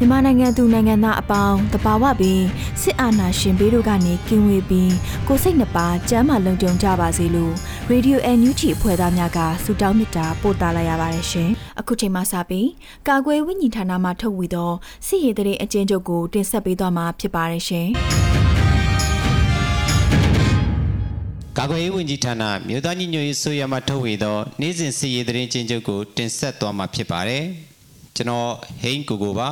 မြန်မာနိုင်ငံသူနိုင်ငံသားအပေါင်းတဘာဝပြီးစစ်အာဏာရှင်ဘေးတို့ကနေကင်းဝေးပြီးကိုစိတ်နှပါကျမ်းမာလုံခြုံကြပါစေလို့ရေဒီယို NUG အဖွဲ့သားများကဆုတောင်းမေတ္တာပို့သလာရပါတယ်ရှင်။အခုချိန်မှစပြီးကာကွယ်ဝိညာဉ်ဌာနမှထုတ်ဝေသောစစ်ရေးတရေအကျဉ်းချုပ်ကိုတင်ဆက်ပေးသွားမှာဖြစ်ပါတယ်ရှင်။ကာကွယ်ရေးဝန်ကြီးဌာနမြို့သားညီညွတ်ရေးဆိုရမှထုတ်ဝေသောနေ့စဉ်စီရေးသတင်းချင်းချုပ်ကိုတင်ဆက်သွားမှာဖြစ်ပါတယ်ကျွန်တော်ဟိန်းကိုကိုပါ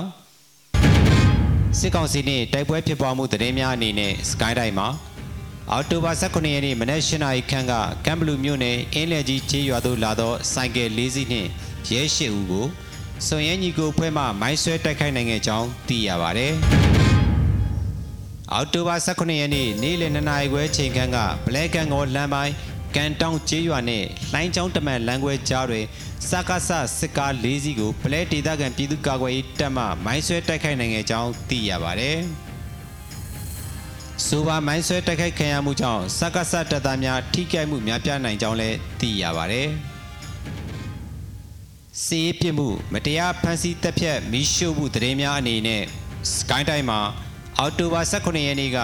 စစ်ကောင်စီနှင့်တိုက်ပွဲဖြစ်ပွားမှုသတင်းများအနေနဲ့စကိုင်းတိုင်းမှာအော်တိုဘာ18ရက်နေ့မနက်၈နာရီခန့်ကကမ်ဘလူမြို့နယ်အင်းလယ်ကြီးချေးရွာသို့လာသောဆိုင်ကယ်၄စီးနှင့်ရဲ၈ဦးကိုစွန်ရဲညီကိုဖွဲ့မှမိုင်းဆွဲတိုက်ခိုက်နိုင်ခဲ့ကြောင်းသိရပါတယ်အောက်တိုဘာ18ရက်နေ့နေ့လယ်2နာရီခွဲချိန်ခန့်ကဘလဲကန်ကောလမ်းပိုင်း ကန်တောင်ကျေးရွာနဲ့လှိုင်းချောင်းတမန်လမ်းခွဲကြားတွင်စကားဆစစ်ကား၄စီးကိုဘလဲဒေသခံပြည်သူ့ကာကွယ်ရေးတပ်မှမိုင်းဆွဲတိုက်ခိုက်နိုင်ခဲ့ကြောင်းသိရပါတယ်။ဆိုပါမိုင်းဆွဲတိုက်ခိုက်ခံရမှုကြောင့်စကားဆတပ်သားများထိခိုက်မှုများပြားနိုင်ကြောင်းလည်းသိရပါတယ်။စီးပြစ်မှုမတရားဖမ်းဆီးတပ်ဖြတ်မိရှုမှုတရေများအနေနဲ့စကိုင်းတိုင်းမှာအော်တိုဘာ18ရက်နေ့က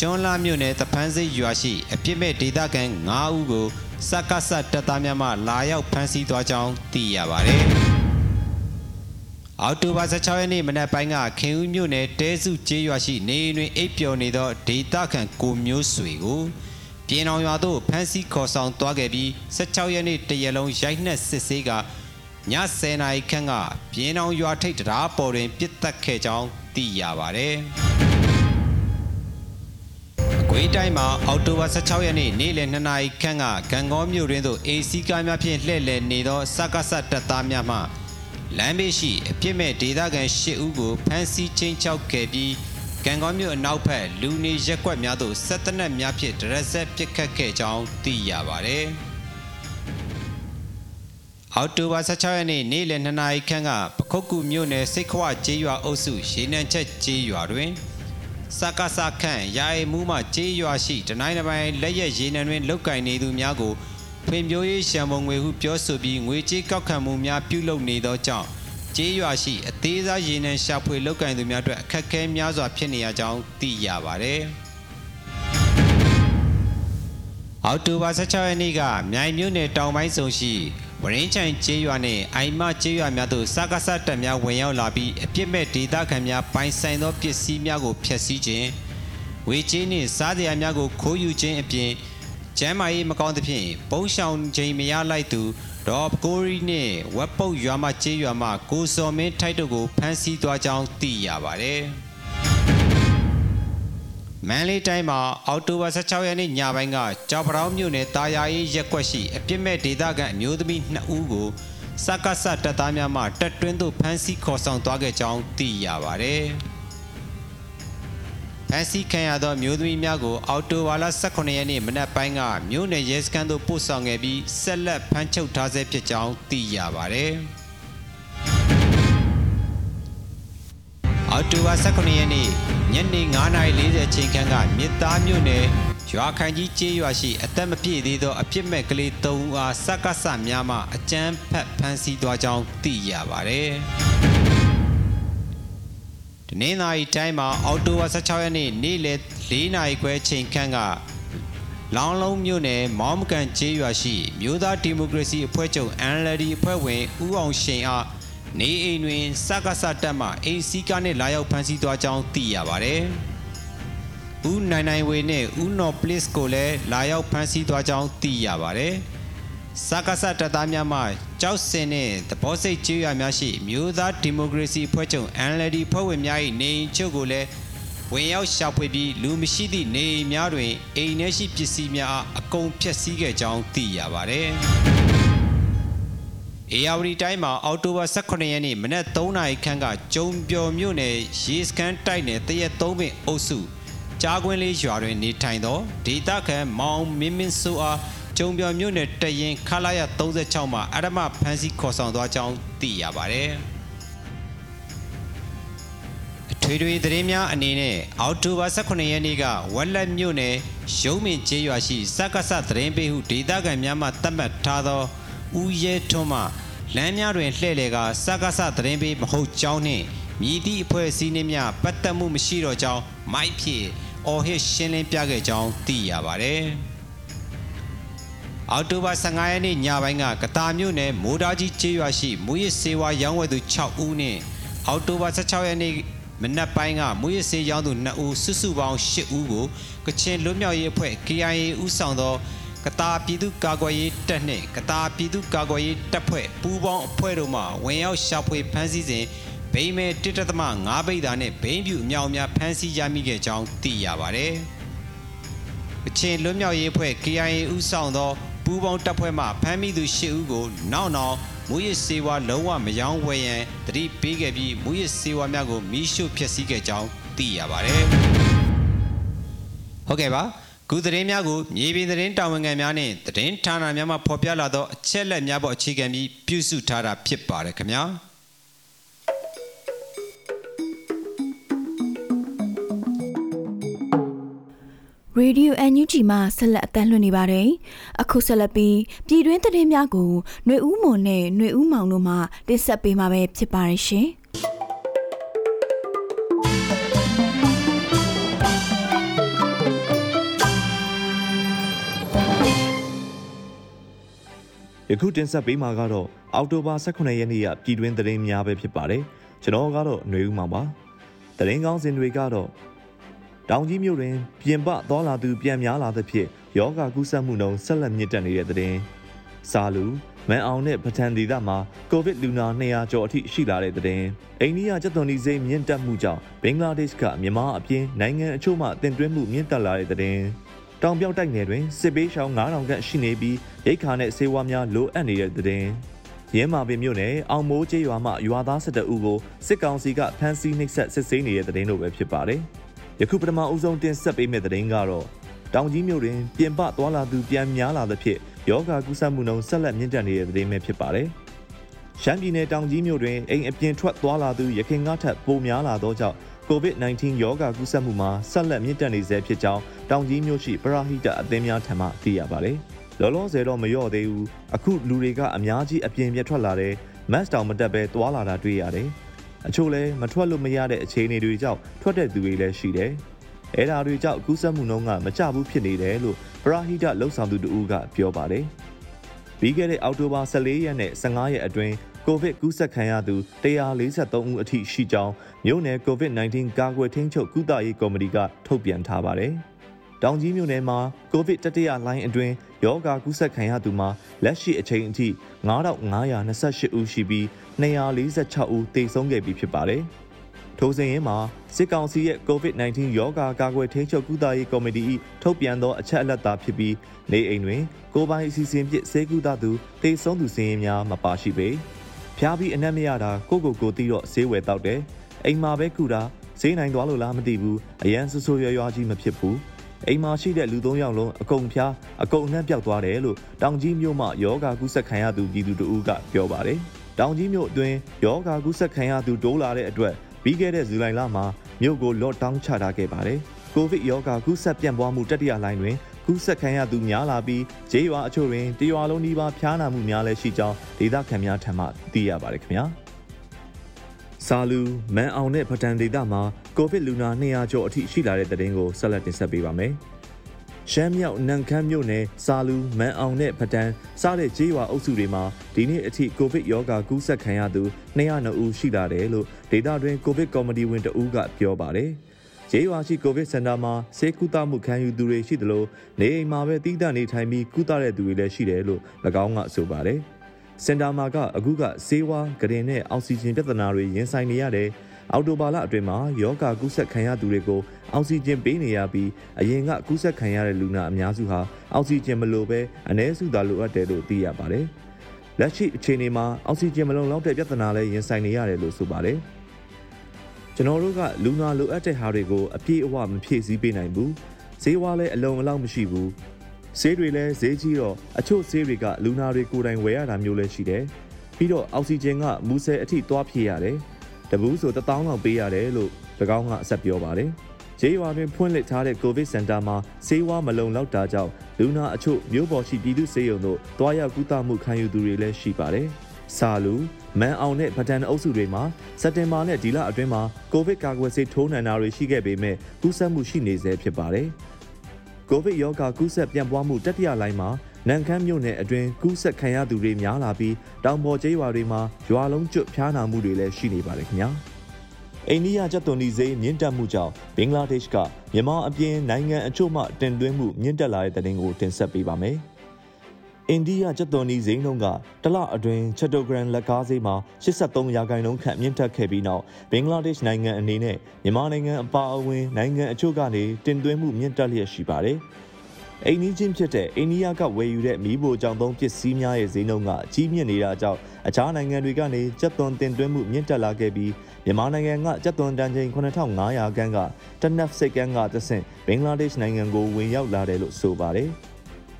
ကျွန်းလာမြို့နယ်တဖန်းစိတ်ရွာရှိအပြစ်မဲ့ဒေသခံ9ဦးကိုစက္ကဆတပ်သားများမှလာရောက်ဖမ်းဆီးသွားကြောင်းသိရပါတယ်။အော်တိုဘာ16ရက်နေ့မနက်ပိုင်းကခင်ဦးမြို့နယ်တဲစုကျေးရွာရှိနေအိမ်တွင်အိပ်ပျော်နေသောဒေသခံကိုမျိုးဆွေကိုပြည်တော်ရွာသို့ဖမ်းဆီးခေါ်ဆောင်သွားခဲ့ပြီး16ရက်နေ့တရက်လုံးရိုက်နှက်စစ်ဆေးကည10နာရီခန့်ကပြင်းအောင်ရွာထိပ်တရားပေါ်တွင်ပြစ်တက်ခဲ့ကြောင်းသိရပါတယ်။အ ကွေးတိုင်းမှာအော်တိုဘာ16ရက်နေ့နေ့လယ်2နာရီခန့်ကဂံကောမြို့တွင်သို့ AC ကားများဖြင့်လှည့်လည်နေသောစက္ကဆတပ်သားများမှလမ်းဘေးရှိအပြစ်မဲ့ဒေသခံ10ဦးကိုဖမ်းဆီးချင်းချောက်ခဲ့ပြီးကံကောမြို့အနောက်ဘက်လူနေရက်ကွက်များသို့ဆက်တနက်များဖြင့်ဒရက်ဆက်ပစ်ခတ်ခဲ့ကြောင်းသိရပါတယ်။အော်တိုဘာ16ရက်နေ့နေ့လယ်2နာရီခန့်ကပခုတ်ကူမြို့နယ်စိတ်ခွကျေးရွာအုပ်စုရေနံချက်ကျေးရွာတွင် စကားစခန့်ရာအိမ်မှုမှကျေးရွာရှိတနိုင်းတစ်ပိုင်းလက်ရက်ရေနံတွင်လောက်ကင်နေသူများကိုဖွံ့ဖြိုးရေးရှံပုံငွေဟုပြောဆိုပြီးငွေကြေးကောက်ခံမှုများပြုလုပ်နေသောကြောင့်ကျေးရွာရှိအသေးစားရေနံရှာဖွေလောက်ကင်သူများအတွက်အခက်အခဲများစွာဖြစ်နေရကြောင်းသိရပါတယ်။အောက်တိုဘာ16ရက်နေ့ကမြိုင်မြို့နယ်တောင်ပိုင်းစုံရှိ ဝရင်းချိုင်ကျေးရွာနှင့်အိုင်မကျေးရွာများသို့စကားဆတပ်များဝင်ရောက်လာပြီးအပြစ်မဲ့ဒေသခံများပိုင်ဆိုင်သောပစ္စည်းများကိုဖျက်ဆီးခြင်းဝေကျေးနှင့်စားစရာများကိုခိုးယူခြင်းအပြင်ကျမ်းမာရေးမကောင်းသဖြင့်ပုံရှောင်ခြင်းမရလိုက်သူဒေါ်ကိုရီနှင့်ဝက်ပုတ်ရွာမှကျေးရွာမှကိုစော်မင်းထိုက်တို့ကိုဖမ်းဆီးသွားကြောင်းသိရပါတယ်။ မန်လေးတိုင်းမှာအောက်တိုဘာ16ရက်နေ့ညပိုင်းကကြောက်ပတောင်းမြို့နယ်တာယာရေးရက်ကွက်ရှိအပြစ်မဲ့ဒေသခံအမျိုးသမီး2ဦးကိုစက္ကဆတပ်သားများမှတက်တွင်းသို့ဖမ်းဆီးခေါ်ဆောင်သွားခဲ့ကြောင်းသိရပါတယ်။ဖမ်းဆီးခံရသောမျိုးသမီးများကိုအော်တိုဝါလာ18ရက်နေ့မနက်ပိုင်းကမြို့နယ်ရဲစခန်းသို့ပို့ဆောင်ခဲ့ပြီးဆက်လက်ဖမ်းချုပ်ထားဆဲဖြစ်ကြောင်းသိရပါတ အော်တိုဝါ18ရက်နေ့ညနေ9:40ချိန်ခန့်ကမြစ်သားမြို့နယ်ရွာခိုင်ကြီးကျေးရွာရှိအသက်မပြည့်သေးသောအပြစ်မဲ့ကလေး၃ဦးအားစက္ကဆများမှအကြမ်းဖက်ဖမ်းဆီးသွားကြောင်းသိရပါတယ်။တနင်္သာရီတိုင်းမှာအော်တိုဝါ16ရက်နေ့နေ့လယ်4နာရီခွဲချိန်ခန့်ကလောင်းလုံးမြို့နယ်မောင်းမကန်ကျေးရွာရှိမြို့သားဒီမိုကရေစီအဖွဲ့ချုပ် NLD အဖွဲ့ဝင်ဦးအောင်ရှိန်အား နေအိမ်တွင်စက္ကစတက်မှအိမ်စီးကားနှင့်လာရောက်ဖမ်းဆီးသွားကြောင်းသိရပါတယ်။ဦးနိုင်နိုင်ဝေနှင့်ဦးနော်ပလစ်ကိုလည်းလာရောက်ဖမ်းဆီးသွားကြောင်းသိရပါတယ်။စက္ကစတပ်သားများမှကြောက်စင်နှင့်သဘောစိတ်ကျေးရွာများရှိမြို့သားဒီမိုကရေစီအဖွဲ့ချုပ် NLD ဖွဲ့ဝင်များ၏နေအိမ်ချုပ်ကိုလည်းဝင်ရောက်ရှာဖွေပြီးလူမရှိသည့်နေအိမ်များတွင်အိမ်ထဲရှိပစ္စည်းများအားအကုန်ဖျက်ဆီးခဲ့ကြောင်းသိရပါတယ်။ အေယာဝတီတိုင်းမှာအောက်တိုဘာ18ရက်နေ့မနက်3နာရီခန့်ကကျုံပျော်မြို့နယ်ရေစခန်းတိုက်နယ်တရက်3ပင်အုပ်စုကြားကွင်းလေးရွာတွင်နေထိုင်သောဒေတာခန်မောင်မင်းမင်းဆိုအားကျုံပျော်မြို့နယ်တရင်ခလာရ36မှာအရမဖမ်းဆီးခေါ်ဆောင်သွားကြောင်းသိရပါတယ်။ထွေထွေသတင်းများအနေနဲ့အောက်တိုဘာ18ရက်နေ့ကဝက်လက်မြို့နယ်ရုံးမင်ကျေးရွာရှိစက္ကစသတင်းပေးဟုဒေသခံများမှသတ်မှတ်ထားသော ဦးရဲထွန်းမှလမ်းများတွင်လှည့်လည်ကစက္ကစသတင်းပေးမဟုတ်ကြောင်းနှင့်မြည်သည့်အဖွဲ့အစည်းနှင့်များပတ်သက်မှုမရှိတော့ကြောင်းမိုက်ဖြစ်အော်ဟစ်ရှင်းလင်းပြခဲ့ကြောင်းသိရပါသည်အောက်တိုဘာ15ရက်နေ့ညပိုင်းကကတာမြို့နယ်မိုးသားကြီးကျေးရွာရှိမူရစ်စေဝါရောင်းဝယ်သူ6ဦးနှင့်အောက်တိုဘာ16ရက်နေ့မနက်ပိုင်းကမူရစေးရောင်းသူ2ဦးစုစုပေါင်း8ဦးကိုကချင်လွတ်မြောက်ရေးအဖွဲ့ KIA ဦးဆောင်သော ကတာပြည်သူ့ကာကွယ်ရေးတပ်နှင့်ကတာပြည်သူ့ကာကွယ်ရေးတပ်ဖွဲ့ပူးပေါင်းအဖွဲ့တို့မှဝင်ရောက်ရှာဖွေဖမ်းဆီးစဉ်ဗိမဲ1.5ဘိတ်တာနှင့်ဘိန်းပြူအမြောက်အများဖမ်းဆီးရမိခဲ့ကြောင်းသိရပါဗျ။ကချင်လွတ်မြောက်ရေးအဖွဲ့ KIA ဦးဆောင်သောပူးပေါင်းတပ်ဖွဲ့မှဖမ်းမိသူ၈ဦးကိုနောက်နောက်မူရစ်စေဝါလုံးဝမယောင်းဝယ်ရန်တတိပေးခဲ့ပြီးမူရစ်စေဝါများကိုမိရှုဖျက်ဆီးခဲ့ကြောင်းသိရပါတယ်။ဟုတ်ကဲ့ပါ ကုသတင်းများကိုမြေပြင်သတင်းတာဝန်ခံများနဲ့သတင်းဌာနများမှဖော်ပြလာသောအချက်လက်များပေါ်အခြေခံပြီးပြုစုထားတာဖြစ်ပါတယ်ခင်ဗျာ။ Radio NUG မှာဆက်လက်အသံလွှင့်နေပါတယ်။အခုဆက်လက်ပြီးပြည်တွင်းသတင်းများကိုຫນွေဦးမွန်နဲ့ຫນွေဦးမောင်တို့မှတင်ဆက်ပေးမှာပဲဖြစ်ပါရဲ့ရှင် ယခုတင်ဆက်ပေးမှာကတော့အောက်တိုဘာ18ရက်နေ့ကပြည်တွင်းသတင်းများပဲဖြစ်ပါတယ်ကျွန်တော်ကတော့ຫນွေဦးမောင်ပါသတင်းကောင်းစင်တွေကတော့တောင်ကြီးမြို့တွင်ပြင်ပသွားလာသူပြန်များလာသဖြင့်ယောဂကူးစက်မှုနှုန်းဆက်လက်မြင့်တက်နေတဲ့တဲ့တင်။စာလူမန်အောင်နဲ့ပထန်ဒေသမှာကိုဗစ်လူနာ200ကျော်အထိရှိလာတဲ့တဲ့တင်။အိန္ဒိယကျပ်သွန်ဒီစိမြင့်တက်မှုကြောင့်ဘင်္ဂလားဒေ့ရှ်ကမြန်မာအပြင်နိုင်ငံအချို့မှတင်သွင်းမှုမြင့်တက်လာတဲ့တဲ့တင်။ တောင်ပြောက်တိုက်နယ်တွင်စစ်ပေးရှောင်း9000ခန့်ရှိနေပြီးရိတ်ခါနဲ့ဆေးဝါးများလိုအပ်နေတဲ့တဲ့တင်။ရဲမာပင်မြို့နယ်အောင်မိုးကျေးရွာမှရွာသား17ဦးကိုစစ်ကောင်စီကဖမ်းဆီးနှိပ်စက်စစ်ဆေးနေတဲ့တဲ့တင်တို့ပဲဖြစ်ပါတယ်။ယခုပထမအဦးဆုံးတင်ဆက်ပေးမယ့်သတင်းကတော့တောင်ကြီးမြို့တွင်ပြင်ပသွားလာသူပြန်များလာသဖြင့်ယောဂကူးစက်မှုနှုန်းဆက်လက်မြင့်တက်နေတဲ့သတင်းပဲဖြစ်ပါတယ်။ရှမ်းပြည်နယ်တောင်ကြီးမြို့တွင်အိမ်အပြင်ထွက်သွားလာသူရခိုင်ငါထက်ပိုများလာသောကြောင့် COVID-19 ယောဂကူးစက်မှုမှာဆက်လက်မြင့်တက်နေဆဲဖြစ်ကြောင်းတောင်ကြီးမြို့ရှိပရာဟိတအသင်းများထံမှသိရပါတယ်။လောလောဆယ်တော့မလျော့သေးဘူး။အခုလူတွေကအများကြီးအပြင်ပြထွက်လာတဲ့ mask တောင်မတက်ဘဲသွားလာတာတွေ့ရတယ်။အချို့လည်းမထွက်လို့မရတဲ့အခြေအနေတွေကြောင့်ထွက်တဲ့သူတွေလည်းရှိတယ်။အဲဒါတွေကြောင့်ကူးစက်မှုနှုန်းကမကျဘူးဖြစ်နေတယ်လို့ပရာဟိတလှုပ်ဆောင်သူတူကပြောပါတယ်။ပြီးခဲ့တဲ့အောက်တိုဘာ14ရက်နဲ့15ရက်အတွင်း ကိုဗစ်ကူးစက်ခံရသူ143ဦးအထိရှိကြောင်းမြို့နယ် COVID-19 ကာကွယ်ထိန်းချုပ်ကုသရေးကော်မတီကထုတ်ပြန်ထားပါတယ်။တောင်ကြီးမြို့နယ်မှာကိုဗစ်တတိယလိုင်းအတွင်းယောဂါကူးစက်ခံရသူမှာလက်ရှိအချိန်အထိ9528ဦးရှိပြီး246ဦးသေဆုံးခဲ့ပြီးဖြစ်ပါတယ်။ထိုစဉ်ရင်မှာစစ်ကောင်စီရဲ့ COVID-19 ယောဂါကာကွယ်ထိန်းချုပ်ကုသရေးကော်မတီထုတ်ပြန်သောအချက်အလက်သာဖြစ်ပြီးနေအိမ်တွင်ကိုပိုင်အစီအစဉ်ဖြင့်စေကူတာသူသေဆုံးသူစည်ရင်များမပါရှိပေ။ ဖျားပြီးအနက်မရတာကိုကိုကိုတီးတော့ဈေးဝယ်တောက်တယ်။အိမ်မှာပဲကူတာဈေးနိုင်သွားလို့လားမသိဘူး။အရန်ဆူဆူရွရွကြီးမဖြစ်ဘူး။အိမ်မှာရှိတဲ့လူ၃ယောက်လုံးအကုန်ဖျားအကုန်နှံ့ပြောက်သွားတယ်လို့တောင်ကြီးမြို့မှယောဂါကူးစက်ခံရသူပြည်သူတို့ကပြောပါတယ်။တောင်ကြီးမြို့အတွင်းယောဂါကူးစက်ခံရသူတိုးလာတဲ့အတွက်ပြီးခဲ့တဲ့ဇူလိုင်လမှာမြို့ကိုလော့ဒေါင်းချထားခဲ့ပါတယ်။ကိုဗစ်ယောဂါကူးစက်ပြန့်ပွားမှုတတိယလိုင်းတွင် ကူးစက်ခံရသူများလာပြီးဂျေးရွာအချို့တွင်တရွာလုံးဒီပါဖျားနာမှုများလည်းရှိကြောင်းဒေသခံများထံမှသိရပါတယ်ခင်ဗျာ။စာလူမန်အောင်နဲ့ပတန်ဒေတာမှာကိုဗစ်လူနာ200ကျော်အထိရှိလာတဲ့တဲ့တင်ကိုဆက်လက်တင်ဆက်ပေးပါမယ်။ရှမ်းမြောက်နန်ခမ်းမြို့နယ်စာလူမန်အောင်နဲ့ပတန်းစတဲ့ကြေးရွာအုပ်စုတွေမှာဒီနေ့အထိကိုဗစ်ရောဂါကူးစက်ခံရသူ202ဦးရှိလာတယ်လို့ဒေတာတွင်ကိုဗစ်ကော်မတီဝင်တဦးကပြောပါတယ်။ ကျေးရွာရှိကိုဗစ်စင်တာမှာဆေးကုသမှုခံယူသူတွေရှိသလိုနေအိမ်မှာပဲတည်တံ့နေထိုင်ပြီးကုသတဲ့သူတွေလည်းရှိတယ်လို့၎င်းကဆိုပါတယ်။စင်တာမှာကအခုကဆေးဝါးဂရင်နဲ့အောက်ဆီဂျင်ပြဿနာတွေရင်ဆိုင်နေရတယ်။အော်တိုဘာလအတွင်းမှာယောဂကူးစက်ခံရသူတွေကိုအောက်ဆီဂျင်ပေးနေရပြီးအရင်ကကူးစက်ခံရတဲ့လူနာအများစုဟာအောက်ဆီဂျင်မလိုဘဲအ ਨੇ စုသာလိုအပ်တယ်လို့သိရပါတယ်။လက်ရှိအခြေအနေမှာအောက်ဆီဂျင်မလုံလောက်တဲ့ပြဿနာလည်းရင်ဆိုင်နေရတယ်လို့ဆိုပါတယ်။ ကျွန်တော်တို့ကလူနာလိုအပ်တဲ့ဟာတွေကိုအပြည့်အဝမဖြည့်ဆည်းပေးနိုင်ဘူး။ဈေးဝါးလည်းအလုံးအလောက်မရှိဘူး။ဈေးတွေလည်းဈေးကြီးတော့အချို့ဈေးတွေကလူနာတွေကိုယ်တိုင်ဝယ်ရတာမျိုးလည်းရှိတယ်။ပြီးတော့အောက်ဆီဂျင်ကမူဆယ်အထိသွားဖြည့်ရတယ်။တဘူးဆို1000လောက်ပေးရတယ်လို့၎င်းကအဆက်ပြောပါတယ်။ဂျေးရွာတွင်ဖွင့်လှစ်ထားတဲ့ကိုဗစ်စင်တာမှာဆေးဝါးမလုံလောက်တာကြောင့်လူနာအချို့မြို့ပေါ်ရှိပြည်သူစေယုံတို့တွားရောက်ကူးသမှုခံယူသူတွေလည်းရှိပါတယ်။ စာလူမန်အောင်နဲ့ဗတန်အုပ်စုတွေမှာစက်တင်ဘာနဲ့ဒီလအတွင်းမှာကိုဗစ်ကာကွယ်ဆေးထိုးနှံတာတွေရှိခဲ့ပေမဲ့ကူးစက်မှုရှိနေဆဲဖြစ်ပါတယ်။ကိုဗစ်ရောဂါကူးစက်ပြန့်ပွားမှုတတိယလိုင်းမှာနန်ခမ်းမြို့နယ်အတွင်းကူးစက်ခံရသူတွေများလာပြီးတောင်ပေါ်ကျေးရွာတွေမှာရွာလုံးကျွတ်ဖျားနာမှုတွေလည်းရှိနေပါတယ်ခင်ဗျာအိန္ဒိယကျပ်သွန်ဒီဈေးမြင့်တက်မှုကြောင့်ဘင်္ဂလားဒေ့ရှ်ကမြန်မာအပြင်နိုင်ငံအချို့မှတင်သွင်းမှုမြင့်တက်လာတဲ့တဲ့တင်ကိုတင်ဆက်ပေးပါမယ်။ အိန္ဒိယကျပ်သွန်ဒီဈေးနှုန်းကတလအတွင်းချက်တိုဂရန်လက်ကားဈေးမှာ83ရာခိုင်နှုန်းခန့်မြင့်တက်ခဲ့ပြီးနောက်ဘင်္ဂလားဒေ့ရှ်နိုင်ငံအနေနဲ့မြန်မာနိုင်ငံအပါအဝင်နိုင်ငံအချို့ကနေတင်သွင်းမှုမြင့်တက်လျက်ရှိပါတယ်။အိန္ဒိချင်းဖြစ်တဲ့အိန္ဒိယကဝယ်ယူတဲ့မီးဖိုကြောင့်သုံးပစ္စည်းများရဲ့ဈေးနှုန်းကအကြီးမြင့်နေတာကြောင့်အခြားနိုင်ငံတွေကနေကြက်သွန်တင်သွင်းမှုမြင့်တက်လာခဲ့ပြီးမြန်မာနိုင်ငံကကြက်သွန်တန်ချိန်9500ခန်းကတနက်စိတ်ကန်းကတဆင့်ဘင်္ဂလားဒေ့ရှ်နိုင်ငံကိုဝင်ရောက်လာတယ်လို့ဆိုပါတယ်။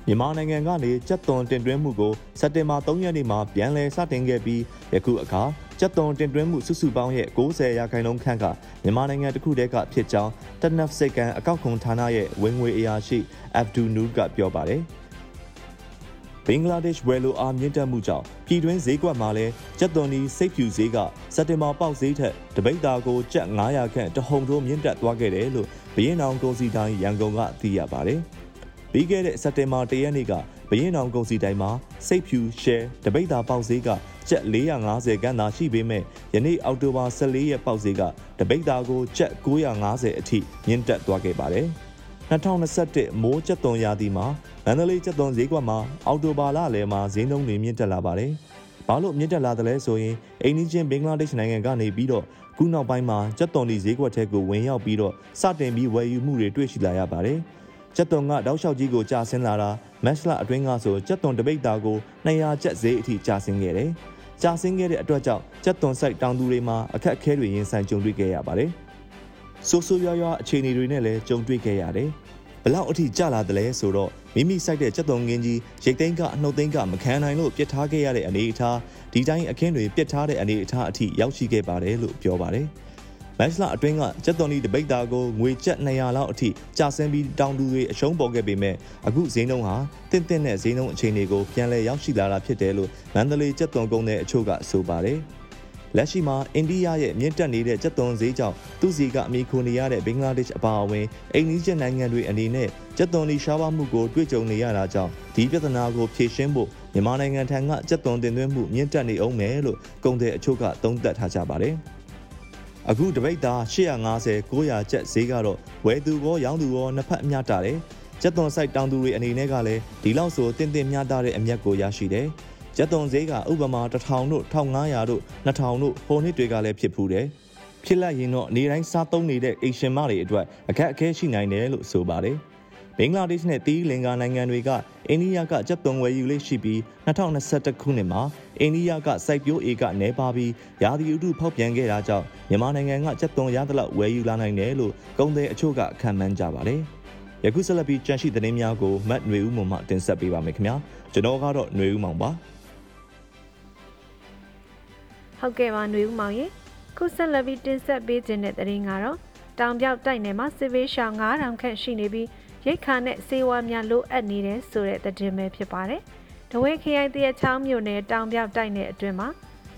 မြန်မာနိုင်ငံကနေကြက်သွန်တင်သွင်းမှုကိုစက်တင်ဘာ3ရက်နေ့မှာပြန်လည်စတင်ခဲ့ပြီးယခုအခါကြက်သွန်တင်သွင်းမှုစုစုပေါင်းရဲ့90ရာခိုင်နှုန်းခန့်ကမြန်မာနိုင်ငံတစ်ခုတည်းကဖြစ်ကြောင်းတနက်စိတ်ကန်အကောက်ခွန်ဌာနရဲ့ဝင်ငွေအရာရှိအဗ်ဒူနူကပြောပါတယ်ဘင်္ဂလားဒေ့ရှ်ဝယ်လိုအားမြင့်တက်မှုကြောင့်ပြည်တွင်းဈေးကွက်မှာလည်းကြက်သွန်ဒီစိတ်ဖြူဈေးကစက်တင်ဘာပေါက်ဈေးထက်တပိတ်တာကိုကျပ်900ခန့်တဟုန်ထိုးမြင့်တက်သွားခဲ့တယ်လို့ဘရင်အောင်ကုန်စီတိုင်းရန်ကုန်ကသိရပါတယ်။ ပြီးခဲ့တဲ့စက်တင်ဘာ၁ရက်နေ့ကဘရင်အောင်ကုန်စီတိုင်းမှာစိတ်ဖြူ share တပိတ်တာပေါက်ဈေးကကျပ်450ခန်းသာရှိပေမဲ့ယနေ့အောက်တိုဘာ14ရက်ပေါက်ဈေးကတပိတ်တာကိုကျပ်950အထိမြင့်တက်သွားခဲ့ပါတယ်။2021မိုးကျက်သွန်ရာသီမှာမန္တလေးကျက်သွန်ဈေးကွက်မှာအောက်တိုဘာလလယ်မှာဈေးနှုန်းတွေမြင့်တက်လာပါတယ်။ဘာလို့မြင့်တက်လာသလဲဆိုရင်အိန္ဒိချင်းဘင်္ဂလားဒေ့ရှ်နိုင်ငံကနေပြီးတော့ခုနောက်ပိုင်းမှာကျက်သွန်ဒီဈေးကွက်ထဲကိုဝင်ရောက်ပြီးတော့စတင်ပြီးဝယ်ယူမှုတွေတွေ့ရှိလာရပါတယ်။ ကျက်သွန်ကတောက်လျှောက်ကြီးကိုကြာဆင်းလာတာမက်စလအတွင်းကဆိုကျက်သွန်တပိတ်တာကို200ကျပ်ဈေးအထိကြာဆင်းခဲ့တယ်။ကြာဆင်းခဲ့တဲ့အတွက်ကြောင့်ကြက်သွန်ဆိုင်တောင်သူတွေမှာအခက်အခဲတွေရင်ဆိုင်ကြုံတွေ့ခဲ့ရပါတယ်။ဆိုးဆိုးရွားရွားအခြေအနေတွေနဲ့လည်းကြုံတွေ့ခဲ့ရတယ်။ဘလောက်အထိကြလာတယ်လဲဆိုတော့မိမိစိုက်တဲ့ကြက်သွန်ငင်းကြီးရိတ်သိမ်းကအနှုတ်သိမ်းကမခံနိုင်လို့ပြစ်ထားခဲ့ရတဲ့အနေအထားဒီတိုင်းအခင်းတွေပြစ်ထားတဲ့အနေအထားအထိရောက်ရှိခဲ့ပါတယ်လို့ပြောပါတယ်။ မက်စလာအတွင်းကကျက်သွန်ဒီတပိတ်တာကိုငွေကျပ်200လောက်အထိကျဆင်းပြီးတောင်သူတွေအရှုံးပေါ်ခဲ့ပေမဲ့အခုဈေးနှုန်းဟာတင့်တင့်တဲ့ဈေးနှုန်းအခြေအနေကိုပြန်လည်ရောက်ရှိလာတာဖြစ်တယ်လို့မန္တလေးကျက်သွန်ကုန်းတဲ့အချို့ကဆိုပါတယ်လက်ရှိမှာအိန္ဒိယရဲ့မြင့်တက်နေတဲ့ကျက်သွန်ဈေးကြောင့်သူ့စီကအမိခိုနေရတဲ့ဘင်္ဂလားဒေ့ရှ်အပါအဝင်အိန္ဒိယနိုင်ငံတွေအနေနဲ့ကျက်သွန်ဒီရှားပါမှုကိုတွေ့ကြုံနေရတာကြောင့်ဒီပြဿနာကိုဖြေရှင်းဖို့မြန်မာနိုင်ငံထံကကျက်သွန်တင်သွင်းမှုမြင့်တက်နေအောင်မယ်လို့ကုန်တဲ့အချို့ကသုံးသပ်ထားကြပါတယ်။ အခုတပိတ်သား850 900ကျပ်ဈေးကတော့ဝယ်သူရောရောင်းသူရောနှစ်ဖက်အမျှတာတယ်ကျက်သွန်ဆိုင်တောင်သူတွေအနေနဲ့ကလည်းဒီလောက်ဆိုတင့်တင့်မျှတာတဲ့အမျက်ကိုရရှိတယ်ကျက်သွန်ဈေးကဥပမာ1000တို့1500တို့2000တို့ဟိုနှစ်တွေကလည်းဖြစ်ဖူးတယ်ဖြစ်လိုက်ရင်တော့နေတိုင်းစားသုံးနေတဲ့အိရှင်မတွေအတွက်အခက်အခဲရှိနိုင်တယ်လို့ဆိုပါတယ် ဘင်္ဂလားဒေ့ရှ်နဲ့တီးလင်္ကာနိုင်ငံတွေကအိန္ဒိယကကြက်သွန်ဝယ်ယူလေးရှိပြီး2021ခုနှစ်မှာအိန္ဒိယကစိုက်ပျိုးဧကနေပါပြီးရာသီဥတုဖောက်ပြန်ခဲ့တာကြောင့်မြန်မာနိုင်ငံကကြက်သွန်ရသလောက်ဝယ်ယူလာနိုင်တယ်လို့ကုန်သည်အချို့ကခံမှန်းကြပါတယ်။ယခုဆက်လက်ပြီးကြန့်ရှိသတင်းများကိုမတ်ຫນွေဦးမှမှတင်ဆက်ပေးပါမယ်ခင်ဗျာ။ကျွန်တော်ကတော့ຫນွေဦးမောင်ပါ။ဟုတ်ကဲ့ပါຫນွေဦးမောင်ရေခုဆက်လက်ပြီးတင်ဆက်ပေးခြင်းတဲ့သတင်းကတော့တောင်ပြောက်တိုက်နယ်မှာစစ်ဘေးရှောင်9000ခန့်ရှိနေပြီး ရိတ်ခါနဲ့စေဝါများလိုအပ်နေတဲ့ဆိုတဲ့သတင်းပဲဖြစ်ပါတယ်။ဒဝဲခရိုင်တရချောင်းမြို့နယ်တောင်ပြောက်တိုက်နယ်အတွင်းမှာ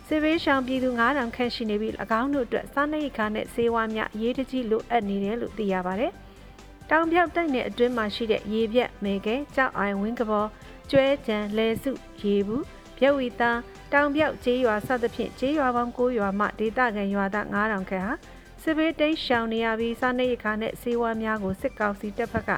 စစ်ဘေးရှောင်ပြည်သူ9000ခန့်ရှိနေပြီး၎င်းတို့အတွက်စားနပ်ရိက္ခာနဲ့စေဝါများအရေးတကြီးလိုအပ်နေတယ်လို့သိရပါတယ်။တောင်ပြောက်တိုက်နယ်အတွင်းမှာရှိတဲ့ရေပြက်မေကဲကြောက်အိုင်ဝင်းကဘောကျွဲကြံလဲစုရေဘူးမြက်ဝီသားတောင်ပြောက်ကျေးရွာစသဖြင့်ကျေးရွာပေါင်း9ရွာမှဒေသခံရွာသား9000ခန့်ဟာ စစ်ဘေးတိတ်ရှောင်နေရပြီးစားနပ်ရိက္ခာနဲ့စေဝါများကိုစစ်ကောင်စီတပ်ဖက်က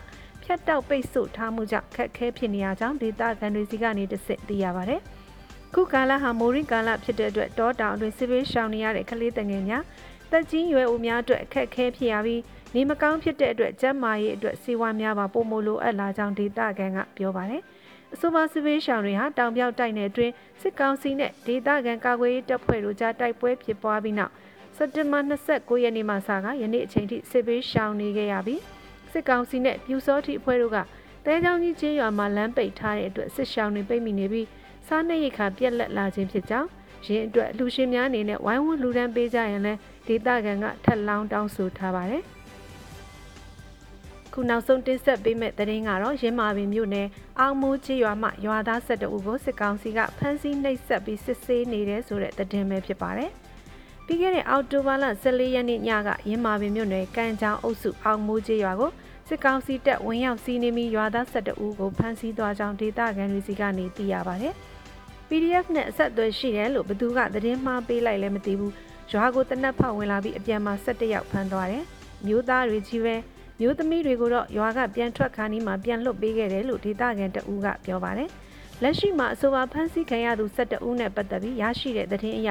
ဖျက်တောက်ပိတ်ဆို့ထားမှုကြောင့်ခက်ခဲဖြစ်နေရကြောင်းဒေသခံတွေစီကနေတဆင့်သိရပါတယ်။ခုကာလဟာမိုးရင်းကာလဖြစ်တဲ့အတွက်တောတောင်အတွင်းစစ်ဘေးရှောင်နေရတဲ့ကလေးတငယ်များတက်ကြီးရွယ်ဦးများအတွက်အခက်အခဲဖြစ်ရပြီးနေမကောင်းဖြစ်တဲ့အတွက်ကျန်းမာရေးအတွက်စေဝါများပါပုံမလိုအပ်လာကြောင်းဒေသခံကပြောပါတယ်။အဆိုပါစစ်ဘေးရှောင်တွေဟာတောင်ပြောက်တိုက်နယ်အတွင်းစစ်ကောင်စီနဲ့ဒေသခံကာကွယ်ရေးတပ်ဖွဲ့တို့ကြားတိုက်ပွဲဖြစ်ပွားပြီးနောက် စက်တင်ဘာ29ရက်နေ့မှစကယနေ့အချိန်ထိစစ်ဘေးရှောင်နေခဲ့ရပြီးစစ်ကောင်စီနဲ့ပြူစောတိအဖွဲ့တို့ကတဲချောင်းကြီးချင်းရွာမှာလမ်းပိတ်ထားတဲ့အတွက်စစ်ရှောင်တွေပိတ်မိနေပြီးစားနပ်ရိက္ခာပြက်လက်လာခြင်းဖြစ်ကြောင်းရင်းအတွက်လူရှင်များအနေနဲ့ဝိုင်းဝန်းလူဒန်းပေးကြရင်လည်းဒေသခံကထက်လောင်းတောင်းဆိုထားပါတယ်။ခုနောက်ဆုံးတင်ဆက်ပေးမယ့်သတင်းကတော့ရင်းမာပင်မြို့နယ်အောင်မိုးချရွာမှရွာသား၁၁ဦးကိုစစ်ကောင်စီကဖမ်းဆီးနှိပ်စက်ပြီးစစ်ဆေးနေတဲ့ဆိုတဲ့သတင်းပဲဖြစ်ပါတယ်။ ပြီးခဲ့တဲ့အောက်တိုဘာလ14ရက်နေ့ညကရင်းမာပင်မြို့နယ်ကံချောင်းအုပ်စုအောင်မိုးချရွာကိုစစ်ကောင်စီတပ်ဝင်ရောက်စီးနင်းပြီးရွာသား၁၁ဦးကိုဖမ်းဆီးသွားကြောင်းဒေသခံတွေစီကနေသိရပါတယ်။ PDF နဲ့အဆက်အသွယ်ရှိတယ်လို့ဘသူကသတင်းမှားပေးလိုက်လည်းမသိဘူး။ရွာကိုတနက်ဖောက်ဝင်လာပြီးအပြန်မှာ၁၁ယောက်ဖမ်းသွားတယ်။မျိုးသားတွေကြီးပဲမျိုးသမီးတွေကိုတော့ရွာကပြန်ထွက်ခါနီးမှာပြန်လွတ်ပေးခဲ့တယ်လို့ဒေသခံတအူးကပြောပါတယ်။လက်ရှိမှာအဆိုပါဖမ်းဆီးခံရသူ12ဦးနဲ့ပတ်သက်ပြီးရရှိတဲ့သတင်းအရ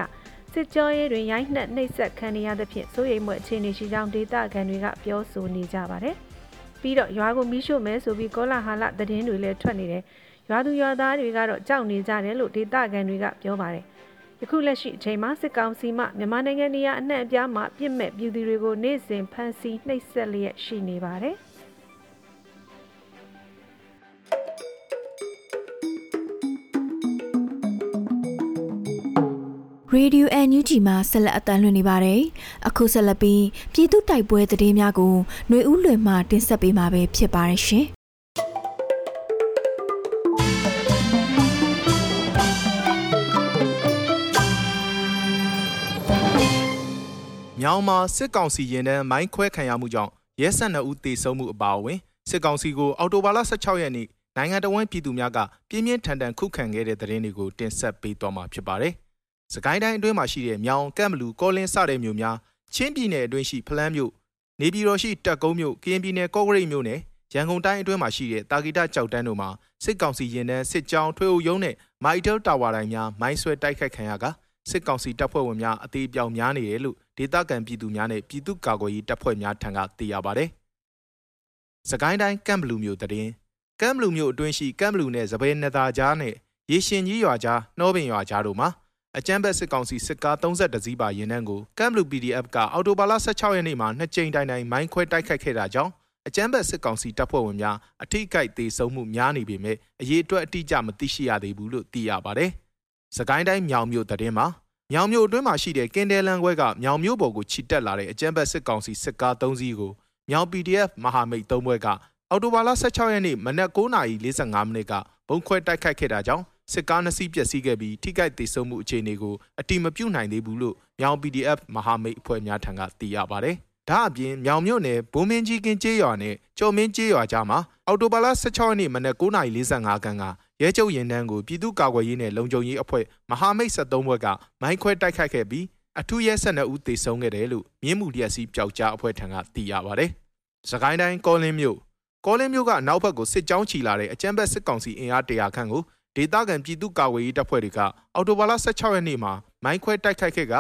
စစ်ကြောရေးတွင်ရိုက်နှက်နှိပ်စက်ခံရသဖြင့်စိုးရိမ်မှုအခြေအနေရှိကြောင်းဒေသခံတွေကပြောဆိုနေကြပါတယ်။ပြီးတော့ရွာကိုမီးရှို့မယ်ဆိုပြီးကောလာဟာလသတင်းတွေလည်းထွက်နေတယ်။ရွာသူရွာသားတွေကတော့ကြောက်နေကြတယ်လို့ဒေသခံတွေကပြောပါတယ်။ယခုလက်ရှိအချိန်မှာစစ်ကောင်စီမှမြန်မာနိုင်ငံနေရာအနှံ့အပြားမှာပြစ်မဲ့ပြည်သူတွေကိုနေ့စဉ်ဖမ်းဆီးနှိပ်စက်လျက်ရှိနေပါတယ်။ Radio NUG မှာဆက်လက်အတန်းလွှင့်နေပါတယ်။အခုဆက်လက်ပြီးပြည်သူတိုက်ပွဲသတင်းများကိုຫນွေဦးလွင်မှတင်ဆက်ပေးမှာပဲဖြစ်ပါတယ်ရှင်။မြောင်မှာစစ်ကောင်စီရင်တန်းမိုင်းခွဲခံရမှုကြောင့်ရဲဆက်နှစ်ဦးသေဆုံးမှုအပါအဝင်စစ်ကောင်စီကိုအော်တိုဘာလ16ရက်နေ့နိုင်ငံတော်ဝန်ပြည်သူများကပြင်းပြင်းထန်ထန်ခုခံခဲ့တဲ့သတင်းတွေကိုတင်ဆက်ပေးသွားမှာဖြစ်ပါတယ်။ စကိုင်းတိုင်းအတွင်းမှာရှိတဲ့မြောင်ကမ်ဘလူကောလင်းစတဲ့မြို့များချင်းပြည်နယ်အတွင်းရှိဖလန်းမြို့နေပြည်တော်ရှိတက်ကုန်းမြို့ကရင်ပြည်နယ်ကော့ဂရိတ်မြို့နယ်ရန်ကုန်တိုင်းအတွင်းမှာရှိတဲ့တာဂီတာကြောက်တန်းတို့မှာစစ်ကောင်စီရင်တန်းစစ်ကြောင်းထွေအုပ်ရုံးနဲ့မိုက်တယ်တာဝါတိုင်းများမိုင်းဆွဲတိုက်ခိုက်ခံရကစစ်ကောင်စီတပ်ဖွဲ့ဝင်များအသေးပြောင်များနေတယ်လို့ဒေသခံပြည်သူများနဲ့ပြည်သူ့ကာကွယ်ရေးတပ်ဖွဲ့များထံကသိရပါဗျ။စကိုင်းတိုင်းကမ်ဘလူမြို့တရင်ကမ်ဘလူမြို့အတွင်းရှိကမ်ဘလူနဲ့စပယ်နသာကြားနဲ့ရေရှင်ကြီးရွာကြားနှောပင်ရွာကြားတို့မှာ အကြမ်းဖက်စစ်ကောင်စီစစ်ကား32စီးပါရင်နှန်းကိုကမ်ဘလူ PDF ကအော်တိုဘာလ16ရက်နေ့မှာနှစ်ကြိမ်တိုင်တိုင်မိုင်းခွဲတိုက်ခိုက်ခဲ့တာကြောင့်အကြမ်းဖက်စစ်ကောင်စီတပ်ဖွဲ့ဝင်များအထိကိတ်သေးဆုံးမှုများနေပေမဲ့အရေးအတွက်အတိအကျမသိရှိရသေးဘူးလို့သိရပါတယ်။စကိုင်းတိုင်းမြောင်မြို့တရင်မှာမြောင်မြို့အတွင်းမှာရှိတဲ့ကင်တယ်လန်ခွဲကမြောင်မြို့ပေါ်ကိုခြိတက်လာတဲ့အကြမ်းဖက်စစ်ကောင်စီစစ်ကား၃စီးကိုမြောင် PDF မဟာမိတ်၃ဘွဲကအော်တိုဘာလ16ရက်နေ့မနက်9:45မိနစ်ကဘုံခွဲတိုက်ခိုက်ခဲ့တာကြောင့် စစ်ကားနှစ်စီးပျက်စီးခဲ့ပြီးထိခိုက်ဒေဆုံးမှုအခြေအနေကိုအတိမပြုနိုင်သေးဘူးလို့မြောင် PDF မဟာမိတ်အဖွဲ့များထံကသိရပါဗျ။ဒါအပြင်မြောင်မြို့နယ်ဘုံမင်းကြီးကင်းကျေးရွာနဲ့ကျော်မင်းကျေးရွာကြားမှာအော်တိုဘာလ16ရက်နေ့မနက်9:45ခန်းကရဲချုပ်ရင်တန်းကိုပြည်သူ့ကာကွယ်ရေးနဲ့လုံခြုံရေးအဖွဲ့မဟာမိတ်73ဘွဲ့ကမိုင်းခွဲတိုက်ခိုက်ခဲ့ပြီးအထူးရဲ12ဦးသေဆုံးခဲ့တယ်လို့မြင်းမှုလျက်စီးပျောက်ကြားအဖွဲ့ထံကသိရပါဗျ။စကိုင်းတိုင်းကောလင်းမြို့ကောလင်းမြို့ကနောက်ဘက်ကိုစစ်ကြောင်းချီလာတဲ့အကြမ်းဖက်စစ်ကောင်စီအင်အား100ခန့်ကို ဒေသခံပြည်သူ့ကာကွယ်ရေးတပ်ဖွဲ့တွေကအော်တိုဘာလ16ရက်နေ့မှာမိုင်းခွဲတိုက်ခိုက်ခဲ့က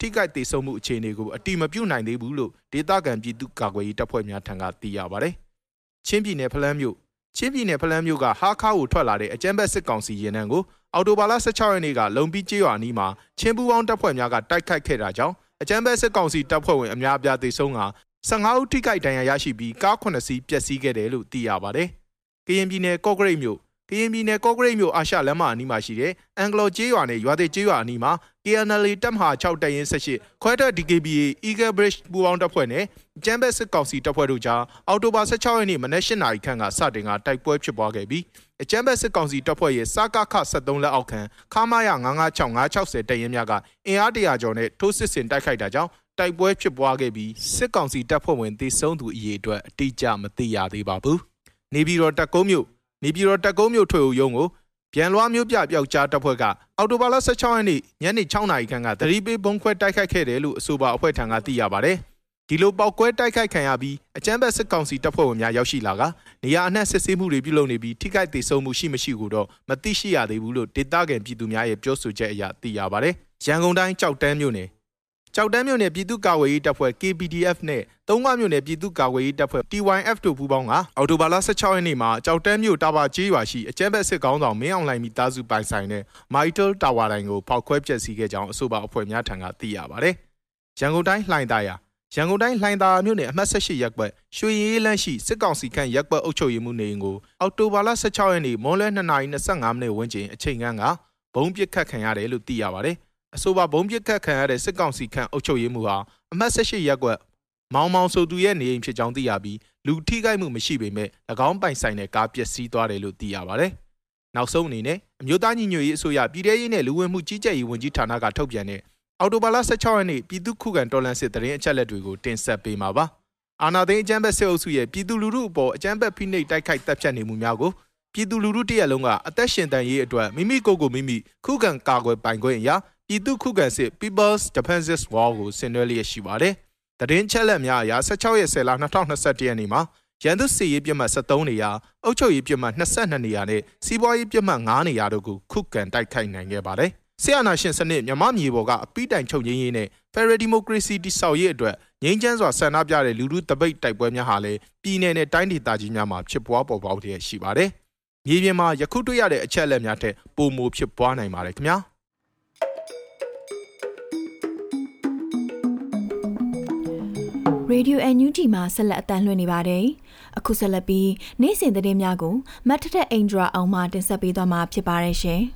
ထိခိုက်ဒေဆုံးမှုအခြေအနေကိုအတိမပြုနိုင်သေးဘူးလို့ဒေသခံပြည်သူ့ကာကွယ်ရေးတပ်ဖွဲ့များထံကသိရပါဗျ။ချင်းပြည်နယ်ဖလန်းမြို့ချင်းပြည်နယ်ဖလန်းမြို့ကဟာခါကိုထွက်လာတဲ့အကြမ်းဖက်စစ်ကောင်စီရင်နှံကိုအော်တိုဘာလ16ရက်နေ့ကလုံပြီးကျေးရွာနီးမှာချင်းပူပေါင်းတပ်ဖွဲ့များကတိုက်ခိုက်ခဲ့တာကြောင့်အကြမ်းဖက်စစ်ကောင်စီတပ်ဖွဲ့ဝင်အများအပြားသေဆုံးက15ဦးထိခိုက်ဒဏ်ရာရရှိပြီးကား9စီးပျက်စီးခဲ့တယ်လို့သိရပါတယ်။ကရင်ပြည်နယ်ကော့ဂရိတ်မြို့ ကရင်ပြည်နယ်ကော့ဂရိတ်မြို့အာရှလမ်းမအနီးမှာရှိတဲ့အန်ဂလိုကျေးရွာနဲ့ရွာသေးကျေးရွာအနီးမှာ KNL တပ်မဟာ6တပ်ရင်း18ခွဲထွက် DKBA Eagle Bridge ပူးပေါင်းတပ်ဖွဲ့နဲ့ကျန်းဘက်စစ်ကောင်စီတပ်ဖွဲ့တို့ကြားအော်တိုဘာ16ရက်နေ့မနက်၈နာရီခန့်ကစတင်ကတိုက်ပွဲဖြစ်ပွားခဲ့ပြီးအကျန်းဘက်စစ်ကောင်စီတပ်ဖွဲ့ရဲ့စကခ73လက်အောက်ခံခမာရ956 960တပ်ရင်းများကအင်အားတရာကျော်နဲ့ထိုးစစ်ဆင်တိုက်ခိုက်တာကြောင့်တိုက်ပွဲဖြစ်ပွားခဲ့ပြီးစစ်ကောင်စီတပ်ဖွဲ့ဝင်သေဆုံးသူအရေအတွက်အတိအကျမသိရသေးပါဘူး။နေပြည်တော်တပ်ကုန်းမြို့ နေပြည်တော်တပ်ကုန်းမြို့ထွေအုပ်ရုံးကိုပြန်လွှားမျိုးပြပျောက်ကြားတပ်ဖွဲ့ကအော်တိုဘာလ16ရက်နေ့ညနေ6နာရီခန့်ကသတိပေးဘုံခွဲတိုက်ခိုက်ခဲ့တယ်လို့အဆိုပါအဖွဲ့ထံကသိရပါတယ်။ဒီလိုပောက်ကွဲတိုက်ခိုက်ခံရပြီးအကြမ်းဖက်စစ်ကောင်စီတပ်ဖွဲ့ဝင်များရောက်ရှိလာကနေရာအနှံ့စစ်ဆေးမှုတွေပြုလုပ်နေပြီးထိခိုက်ဒေဆုံးမှုရှိမရှိကိုတော့မသိရှိရသေးဘူးလို့ဒေသခံပြည်သူများရဲ့ပြောဆိုချက်အရသိရပါတယ်။ရန်ကုန်တိုင်းကြောက်တန်းမြို့နယ် ကြောက်တန်းမြို့နယ်ပြည်သူ့ကာကွယ်ရေးတပ်ဖွဲ့ KPDF နဲ့သုံးခွမြို့နယ်ပြည်သူ့ကာကွယ်ရေးတပ်ဖွဲ့ TYF တို့ပူးပေါင်းကအော်တိုဘာလ16ရက်နေ့မှာကြောက်တန်းမြို့တာဘာကျေးရွာရှိအကြမ်းဖက်စစ်ကောင်းဆောင်မင်းအောင်လှိုင်မိသားစုပိုင်ဆိုင်တဲ့ Mitel Tower တိုင်းကိုဖောက်ခွဲပျက်စီးခဲ့ကြောင်းအဆိုပါအဖွဲ့များထံကသိရပါတယ်။ရန်ကုန်တိုင်းလှိုင်သာယာရန်ကုန်တိုင်းလှိုင်သာယာမြို့နယ်အမှတ်18ရပ်ကွက်ရွှေရည်လန်းရှိစစ်ကောင်စီခန့်ရပ်ကွက်အုပ်ချုပ်ရေးမှူးနေအိမ်ကိုအော်တိုဘာလ16ရက်နေ့မွန်းလွဲ2:25မိနစ်ဝန်းကျင်အချိန်ကဘုံပစ်ခတ်ခံရတယ်လို့သိရပါတယ် အဆိုပါဘုံပစ်ခတ်ခံရတဲ့စစ်ကောင်စီခန့်အုပ်ချုပ်ရေးမှူးဟာအမှတ်18ရပ်ကွက်မောင်မောင်ဆိုသူရဲ့နေအိမ်ဖြစ်ကြောင်းသိရပြီးလူထိခိုက်မှုမရှိပေမဲ့၎င်းပိုင်ဆိုင်တဲ့ကားပျက်စီးသွားတယ်လို့သိရပါတယ်။နောက်ဆုံးအနေနဲ့အမျိုးသားညီညွတ်ရေးအစိုးရပြည်ထရေးနဲ့လူဝင်မှုကြီးကြပ်ရေးဝန်ကြီးဌာနကထုတ်ပြန်တဲ့အော်တိုဘာလ16ရက်နေ့ပြည်သူ့ခုခံတော်လှန်စစ်တရင်အချက်လက်တွေကိုတင်ဆက်ပေးမှာပါ။အာနာသိန်းအကြမ်းဖက်စစ်အုပ်စုရဲ့ပြည်သူလူထုအပေါ်အကြမ်းဖက်ဖိနှိပ်တိုက်ခိုက်တပ်ဖြတ်နေမှုများကိုပြည်သူလူထုတရက်လုံးကအသက်ရှင်တန်ရေးအတွက်မိမိကိုယ်ကိုမိမိခုခံကာကွယ်ပိုင်ခွင့်အရာ ပြည်သူခုခံစစ် People's Defenses War ကိုဆင်နွှဲလျက်ရှိပါတယ်။တရင်ချက်လက်များအရ16ရက်10လ2021ရက်နေ့မှာရန်သူစစ်ရေးပြစ်မှတ်73နေရာအုပ်ချုပ်ရေးပြစ်မှတ်22နေရာနဲ့စီးပွားရေးပြစ်မှတ်9နေရာတို့ကိုခုခံတိုက်ခိုက်နိုင်ခဲ့ပါတယ်။ဆီယနာရှင်စနစ်မြမမြေပေါ်ကအပိတိုင်ချုပ်ငင်းရေးနဲ့ Federal Democracy တိဆောက်ရေးအတွက်ငြိမ်းချမ်းစွာဆန္ဒပြတဲ့လူထုတပိတ်တိုက်ပွဲများဟာလည်းပြည်내နဲ့တိုင်းဒေသကြီးများမှာဖြစ်ပွားပေါ်ပေါက်တဲ့ရှိပါတယ်။မြေပြင်မှာယခုတွေ့ရတဲ့အချက်အလက်များထက်ပိုမိုဖြစ်ပွားနိုင်ပါတယ်ခင်ဗျာ။ Radio NUG မှာဆက်လက်အတန်းလွှင့်နေပါတယ်။အခုဆက်လက်ပြီးနေ့စဉ်သတင်းများကိုမတ်ထထအင်ဒရာအောင်မှတင်ဆက်ပေးသွားမှာဖြစ်ပါတယ်ရှင်။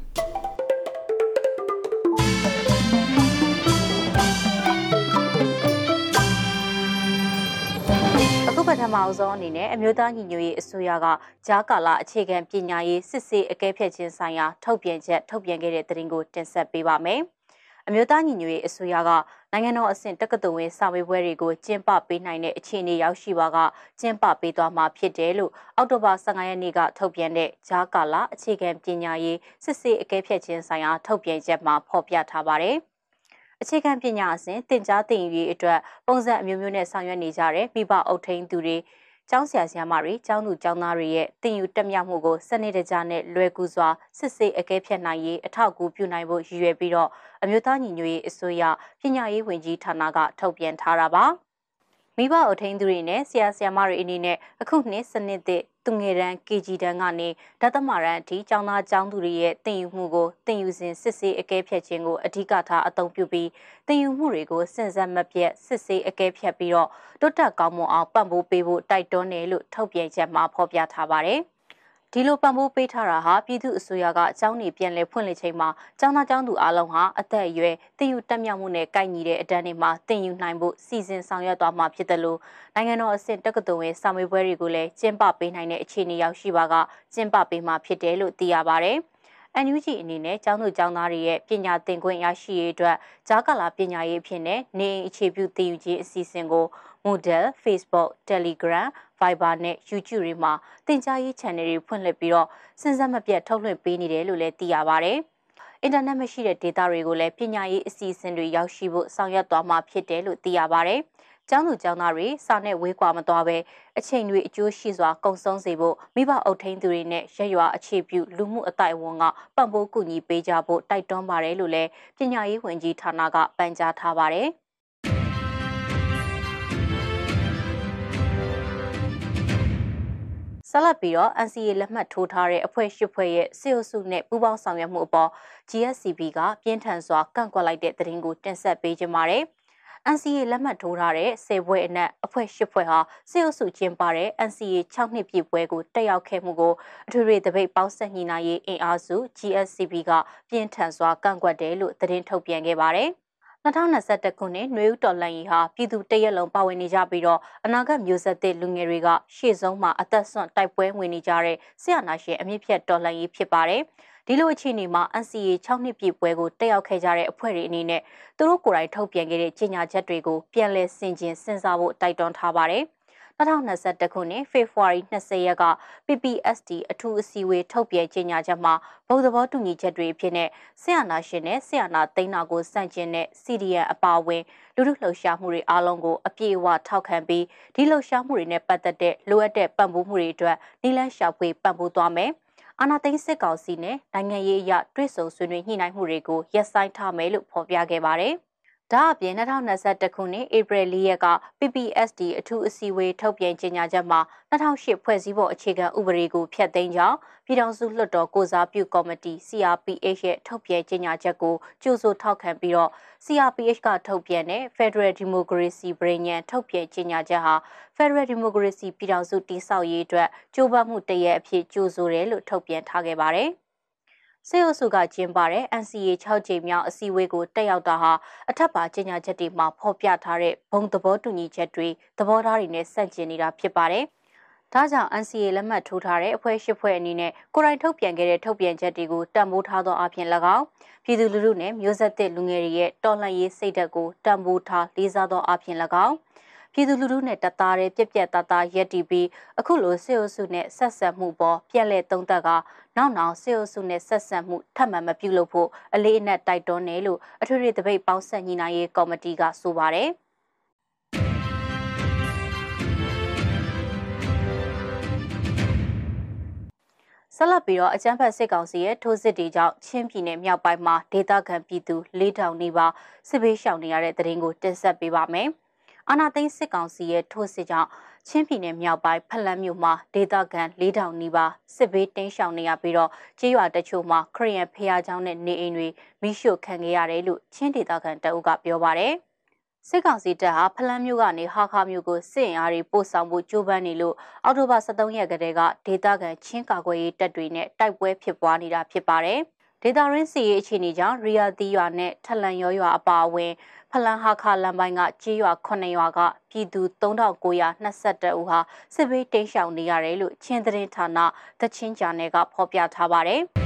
အခုပထမအဆုံးအနေနဲ့အမျိုးသားညီညွတ်ရေးအစိုးရကဂျားကာလာအခြေခံပညာရေးစစ်ဆေးအကဲဖြတ်ခြင်းဆိုင်ရာထုတ်ပြန်ချက်ထုတ်ပြန်ခဲ့တဲ့သတင်းကိုတင်ဆက်ပေးပါမယ်။အမျိုးသားညီညွတ်ရေးအစိုးရက နိုင်ငံတော်အဆင့်တက္ကသိုလ်ဝင်စာမေးပွဲတွေကိုကျင်းပပေးနိုင်တဲ့အခြေအနေရောက်ရှိပါကကျင်းပပေးသွားမှာဖြစ်တယ်လို့အောက်တိုဘာ15ရက်နေ့ကထုတ်ပြန်တဲ့ဂျာကာလာအခြေခံပညာရေးစစ်ဆေးအကဲဖြတ်ခြင်းဆိုင်ရာထုတ်ပြန်ချက်မှာဖော်ပြထားပါတယ်။အခြေခံပညာအစဉ်တင် जा တင်ယူရေးအတွက်ပုံစံအမျိုးမျိုးနဲ့ဆောင်ရွက်နေကြတဲ့မိဘအုပ်ထိန်းသူတွေ ကျောင်းဆရာဆရာမတွေကျောင်းသူကျောင်းသားတွေရဲ့တင်ယူတက်မြောက်မှုကိုစနစ်တကျနဲ့လွယ်ကူစွာစစ်ဆေးအကဲဖြတ်နိုင်ရေးအထောက်အကူပြုနိုင်ဖို့ရည်ရွယ်ပြီးတော့အမျိုးသားညီညွတ်ရေးအစိုးရပညာရေးဝန်ကြီးဌာနကထုတ်ပြန်ထားတာပါမိဘအထင်းသူတွေနဲ့ဆရာဆရာမတွေအနေနဲ့အခုနှစ်စနစ်သစ် သူငယ်တန်း KG တန်းကနေဒသမရန်အထိကျောင်းသားကျောင်းသူတွေရဲ့တင်ယူမှုကိုတင်ယူစဉ်စစ်ဆေးအကဲဖြတ်ခြင်းကိုအဓိကထားအသုံးပြုပြီးတင်ယူမှုတွေကိုစင်စက်မပြတ်စစ်ဆေးအကဲဖြတ်ပြီးတော့တွတ်တက်ကောင်းမွန်အောင်ပံ့ပိုးပေးဖို့တိုက်တွန်းတယ်လို့ထုတ်ပြန်ချက်မှာဖော်ပြထားပါတယ်။ ဒီလိုပံ့ပိုးပေးထားတာဟာပြည်သူအစိုးရကအကြောင်းနေပြန်လဲဖွင့်လှစ်ချိန်မှာကျောင်းသားကျောင်းသူအားလုံးဟာအသက်အရွယ်တည်ယူတက်မြောက်မှုနဲ့ကိုက်ညီတဲ့အတန်းတွေမှာတင်ယူနိုင်ဖို့စီစဉ်ဆောင်ရွက်သွားမှာဖြစ်တယ်လို့နိုင်ငံတော်အဆင့်တက္ကသိုလ်ဝင်စာမေးပွဲတွေကိုလည်းကျင်းပပေးနိုင်တဲ့အခြေအနေရောက်ရှိပါကကျင်းပပေးမှာဖြစ်တယ်လို့သိရပါဗျ။ NUG အနေနဲ့ကျောင်းသူကျောင်းသားတွေရဲ့ပညာသင်ခွင့်ရရှိရေးအတွက်ဂျာကာလာပညာရေးအဖြစ်နဲ့နေအိမ်အခြေပြုသင်ယူခြင်းအစီအစဉ်ကို Model, Facebook, Telegram, Viber နဲ့ YouTube တွေမှာသင်ကြားရေး channel တွေဖွင့်လှစ်ပြီးတော့စဉ်ဆက်မပြတ်ထုတ်လွှင့်ပေးနေတယ်လို့လည်းသိရပါဗျ။အင်တာနက်မရှိတဲ့ data တွေကိုလည်းပညာရေးအစီအစဉ်တွေရောက်ရှိဖို့ဆောင်ရွက်သွားမှာဖြစ်တယ်လို့သိရပါဗျ။ကျောင်းသူကျောင်းသားတွေစာနဲ့ဝေးကွာမသွားပဲအချိန်တွေအကျိုးရှိစွာကုံဆုံးစေဖို့မိဘအုပ်ထိန်းသူတွေနဲ့ရက်ရွာအခြေပြုလူမှုအတိုင်းအဝန်ကပံ့ပိုးကူညီပေးကြဖို့တိုက်တွန်းပါတယ်လို့လည်းပညာရေးဝန်ကြီးဌာနကပန်ကြားထားပါတယ်။ ဆက်လက်ပြီးတော့ NCA လက်မှတ်ထိုးထားတဲ့အဖွဲ့ရှစ်ဖွဲ့ရဲ့စေအုပ်စုနဲ့ပူးပေါင်းဆောင်ရွက်မှုအပေါ် GSCB ကပြင်းထန်စွာကန့်ကွက်လိုက်တဲ့သတင်းကိုတင်ဆက်ပေးကြပါမယ်။ NCA လက်မှတ်ထိုးထားတဲ့စေဘွဲအနက်အဖွဲ့ရှစ်ဖွဲ့ဟာစေအုပ်စုကျင်းပတဲ့ NCA 6နှစ်ပြည့်ပွဲကိုတက်ရောက်ခဲ့မှုကိုအထွေထွေတပိတ်ပေါင်းဆက်ညီနိုင်ရေးအင်အားစု GSCB ကပြင်းထန်စွာကန့်ကွက်တယ်လို့သတင်းထုတ်ပြန်ခဲ့ပါတယ်။ 2021ခုနှစ်နွေဦးတော်လှန်ရေးဟာပြည်သူတရက်လုံးပါဝင်နေကြပြီးတော့အနာဂတ်မျိုးဆက်သစ်လူငယ်တွေကရှေ့ဆုံးမှာအသက်ဆွန့်တိုက်ပွဲဝင်နေကြတဲ့ဆရာနာရှင်အမြင့်ဖြတ်တော်လှန်ရေးဖြစ်ပါတယ်။ဒီဒီလိုအခြေအနေမှာ NCA 6နှစ်ပြည့်ပွဲကိုတက်ရောက်ခဲ့ကြတဲ့အဖွဲ့တွေအနေနဲ့သူတို့ကိုယ်တိုင်ထုတ်ပြန်ခဲ့တဲ့ကြေညာချက်တွေကိုပြန်လည်ဆင်ခြင်စဉ်းစားဖို့တိုက်တွန်းထားပါတယ်။ 2021ခုနှစ်ဖေဖော်ဝါရီ20ရက်က PPSD အထူးအစည်းအဝေးထုတ်ပြန်ကြေညာချက်မှာဗုဒ္ဓဘောတူညီချက်တွေဖြစ်တဲ့ဆရာနာရှင်နဲ့ဆရာနာသိန်းနာကိုစန့်ကျင်တဲ့ CDN အပါအဝင်လူထုလှုပ်ရှားမှုတွေအားလုံးကိုအပြည့်အဝထောက်ခံပြီးဒီလှုပ်ရှားမှုတွေနဲ့ပတ်သက်တဲ့လိုအပ်တဲ့ပံ့ပိုးမှုတွေအတွက်နိလန့်ရှာဖွေပံ့ပိုးသွားမယ်။အာနာသိန်းစစ်ကောင်စီနဲ့နိုင်ငံရေးအရတွဲဆုံဆွေးနွေးညှိနှိုင်းမှုတွေကိုရပ်ဆိုင်းထားမယ်လို့ဖော်ပြခဲ့ပါတယ်။ ဒါအပြင်2021ခုနှစ်ဧပြီ၄ရက်က PPSD အထူးအစည်းအဝေးထုတ်ပြန်ကြေညာချက်မှာ2008ဖွဲ့စည်းပုံအခြေခံဥပဒေကိုဖျက်သိမ်းကြောင်းပြည်ထောင်စုလွှတ်တော်ကိုစားပြုကော်မတီ CRPH ရဲ့ထုတ်ပြန်ကြေညာချက်ကိုကြိုဆိုထောက်ခံပြီးတော့ CRPH ကထုတ်ပြန်တဲ့ Federal Democracy ပြည်ညံထုတ်ပြန်ကြေညာချက်ဟာ Federal Democracy ပြည်ထောင်စုတည်ဆောက်ရေးအတွက်ကြိုးပမ်းမှုတရက်အဖြစ်ကြိုဆိုတယ်လို့ထုတ်ပြန်ထားခဲ့ပါတယ်။ စေအုပ်စုကကျင်းပတဲ့ NCA 6ကြိမ်မြောက်အစည်းအဝေးကိုတက်ရောက်တာဟာအထက်ပါကြေညာချက်တွေမှာဖော်ပြထားတဲ့ဘုံသဘောတူညီချက်တွေသဘောထားတွေနဲ့ဆန့်ကျင်နေတာဖြစ်ပါတယ်။ဒါကြောင့် NCA လက်မှတ်ထိုးထားတဲ့အဖွဲ့ရှိဖွဲ့အနေနဲ့ကိုယ်တိုင်ထုတ်ပြန်ခဲ့တဲ့ထုတ်ပြန်ချက်တွေကိုတံမိုးထားသောအပြင်၎င်းပြည်သူလူထုနဲ့မျိုးဆက်သစ်လူငယ်တွေရဲ့တော်လှန်ရေးစိတ်ဓာတ်ကိုတံမိုးထားလေးစားသောအပြင်၎င်း ပြည်သူလူထုနဲ့တသားတည်းပြက်ပြက်သားသားရက်တီပြီးအခုလိုစေအုပ်စုနဲ့ဆက်ဆက်မှုပေါ်ပြက်လက်သုံးသက်ကနောက်နောက်စေအုပ်စုနဲ့ဆက်ဆက်မှုထပ်မံမပြုလုပ်ဖို့အလေးအနက်တိုက်တွန်းတယ်လို့အထွေထွေတပိတ်ပေါင်းဆက်ညီနိုင်ရေးကော်မတီကဆိုပါတယ်ဆက်လက်ပြီးတော့အကြမ်းဖက်စစ်ကောင်စီရဲ့ထိုးစစ်တွေကြောင့်ချင်းပြည်နယ်မြောက်ပိုင်းမှာဒေသခံပြည်သူ၄000နီးပါးစစ်ဘေးရှောင်နေရတဲ့တရင်ကိုတင်ဆက်ပေးပါမယ်။ အာနာသိန်းစစ်ကောင်စီရဲ့ထိုးစစ်ကြောင့်ချင်းပြည်နယ်မြောက်ပိုင်းဖလန်မြို့မှာဒေသခံ4000နီးပါးစစ်ဘေးတိမ်းရှောင်နေရပြီးတော့ကြေးရွာတချို့မှာခရီးရန်ဖျားကြောင်းနဲ့နေအိမ်တွေမိရှို့ခံခဲ့ရတယ်လို့ချင်းဒေသခံတအုပ်ကပြောပါတယ်စစ်ကောင်စီတပ်ဟာဖလန်းမြို့ကနေဟာခါမြို့ကိုစစ်အင်အားတွေပို့ဆောင်ဖို့ကြိုးပမ်းနေလို့အောက်တိုဘာ23ရက်ကတည်းကဒေသခံချင်းကာကွယ်ရေးတပ်တွေနဲ့တိုက်ပွဲဖြစ်ပွားနေတာဖြစ်ပါတယ်။ ဒေတာရင်းစီရေးအခြေအနေကြောင့်ရီယာတီရွာနဲ့ထလန်ရောရွာအပါအဝင်ဖလန်ဟာခလမ်းပိုင်းကကြေးရွာ9ရွာကပြည်သူ3922ဦးဟာစစ်ဘေးတိမ်းရှောင်နေရတယ်လို့ချင်းသတင်းဌာနတချင်းဂျာနယ်ကဖော်ပြထားပါတယ်။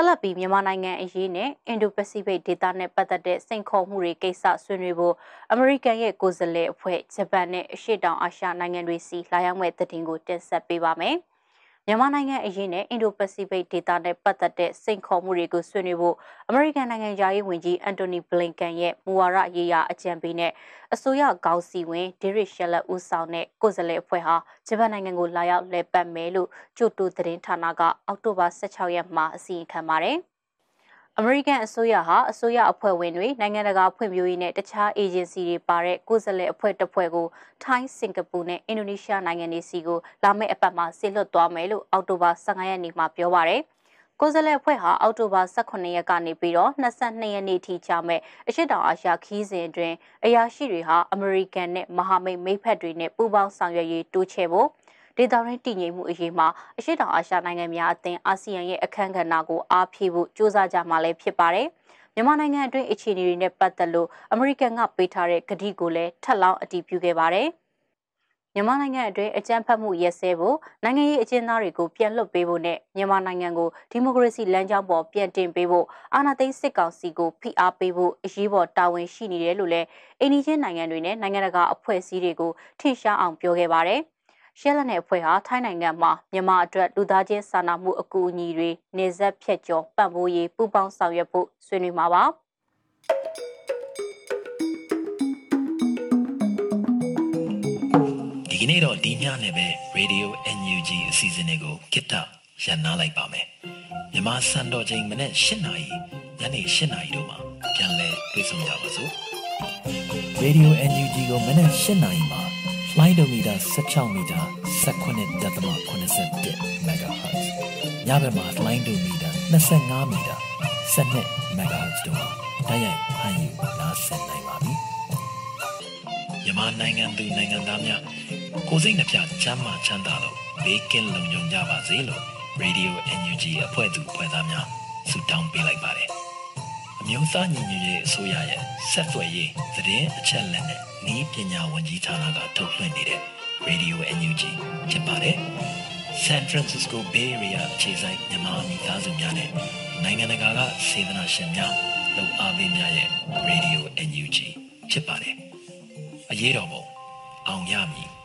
ဆက်လက်ပြီးမြန်မာနိုင်ငံအရေးနဲ့အင်ဒိုပစိဖိတ်ဒေသနဲ့ပတ်သက်တဲ့စိန်ခေါ်မှုတွေကိစ္စဆွေးနွေးဖို့အမေရိကန်ရဲ့ကိုယ်စားလှယ်အဖွဲ့ဂျပန်နဲ့အရှေ့တောင်အာရှနိုင်ငံတွေစီလာရောက်မဲ့တဲ့တင်ကိုတင်ဆက်ပေးပါမယ်။ မြန်မာနိုင်ငံအရေးနဲ့အင်ဒိုပစိဖိတ်ဒေသနဲ့ပတ်သက်တဲ့စိန်ခေါ်မှုတွေကိုဆွေးနွေးဖို့အမေရိကန်နိုင်ငံသားရေးဝန်ကြီးအန်တိုနီဘလင်ကန်ရဲ့မူဝါဒရေးရာအကြံပေးနဲ့အစိုးရကောင်းစီဝင်ဒေရစ်ရှယ်လက်ဦးဆောင်တဲ့ကိုယ်စားလှယ်အဖွဲ့ဟာဂျပန်နိုင်ငံကိုလာရောက်လည်ပတ်မယ်လို့ကျိုတိုသတင်းဌာနကအောက်တိုဘာ16ရက်မှာအစီရင်ခံပါတယ်။ အမေရိကန်အစိုးရဟာအစိုးရအဖွဲ့ဝင်တွေနိုင်ငံတကာဖွံ့ဖြိုးရေးနဲ့တခြားအေဂျင်စီတွေပါတဲ့ကိုယ်စားလှယ်အဖွဲ့တစ်ဖွဲ့ကိုထိုင်းစင်ကာပူနဲ့အင်ဒိုနီးရှားနိုင်ငံတွေစီကိုလာမယ့်အပတ်မှာဆင်းလွှတ်သွားမယ်လို့အောက်တိုဘာ15ရက်နေ့မှာပြောပါရယ်ကိုယ်စားလှယ်အဖွဲ့ဟာအောက်တိုဘာ18ရက်ကနေပြီးတော့22ရက်နေ့ထိကြာမဲ့အရှိတောင်အာရှခီးစဉ်အတွင်းအရာရှိတွေဟာအမေရိကန်နဲ့မဟာမိတ်မိတ်ဖက်တွေနဲ့ပူးပေါင်းဆောင်ရွက်ရေးတိုးချဲ့ဖို့ ဒေသရင်းတည်ငြိမ်မှုအရေးမှာအရှိတောင်အာရှနိုင်ငံများအသင်းအာဆီယံရဲ့အခမ်းကဏ္ဍကိုအားဖြည့်ဖို့ကြိုးစားကြမှာလည်းဖြစ်ပါတယ်။မြန်မာနိုင်ငံအတွင်းအခြေအနေတွေနဲ့ပတ်သက်လို့အမေရိကန်ကပေးထားတဲ့ကတိကိုလည်းထပ်လောင်းအတည်ပြုခဲ့ပါတယ်။မြန်မာနိုင်ငံအတွင်းအကြမ်းဖက်မှုရက်စဲဖို့နိုင်ငံရေးအကျဉ်းသားတွေကိုပြန်လွှတ်ပေးဖို့နဲ့မြန်မာနိုင်ငံကိုဒီမိုကရေစီလမ်းကြောင်းပေါ်ပြန်တင်ပေးဖို့အာဏာသိမ်းစစ်ကောင်စီကိုဖိအားပေးဖို့အရေးပေါ်တာဝန်ရှိနေတယ်လို့လည်းအိန္ဒိယနိုင်ငံတွေနဲ့နိုင်ငံတကာအဖွဲ့အစည်းတွေကိုထင်ရှားအောင်ပြောခဲ့ပါတယ်။ ရှဲလက်နယ်အဖွဲ့ဟာထိုင်းနိုင်ငံမှာမြန်မာအတွက်လူသားချင်းစာနာမှုအကူအညီတွေနေဆက်ဖြတ်ကျော်ပံ့ပိုးရေးပူးပေါင်းဆောင်ရွက်ဖို့ဆွေးနွေးမှာပါဒီကနေ့တော့ဒီညနေပဲ Radio NUG အစီအစဉ်လေးကိုကိတ္တရန်နာလိုက်ပါမယ်မြန်မာစံတော်ချိန်မနေ့၈နာရီညနေ၈နာရီတို့မှာပြန်လည်တွေ့ဆုံကြပါစို့ Radio NUG ကိုမနေ့၈နာရီမှာ လိုင်းဒိုမီတာ16မီတာ19.87 MHz ညဘက်မှာလိုင်းဒိုမီတာ25မီတာ12 MHz တို့မှာတိုက်ရိုက်ဖမ်းယူနားဆင်နိုင်ပါပြီမြန်မာနိုင်ငံသူနိုင်ငံသားများကိုစိတ်နှပြချမ်းမာချမ်းသာလို့ဘေးကင်းလုံခြုံကြပါစေလို့ Radio NUG အဖွဲ့သူဖွဲ့သားများဆုတောင်းပေးလိုက်ပါတယ်အမျိုးသားညီညွတ်ရေးအစိုးရရဲ့ဆက်သွယ်ရေးသတင်းအချက်အလက်နဲ့ ဤပညာဝန်ကြီးဌာနကထုတ်လွှင့်နေတဲ့ Radio NUG ဖြစ်ပါတယ်။ San Francisco Bay Area ခြေဆိုင်မြန်မာမိသားစုများနဲ့နိုင်ငံတကာကစေတနာရှင်များလှူအားပေးများရဲ့ Radio NUG ဖြစ်ပါတယ်။အရေးတော်ပုံအောင်ရမည်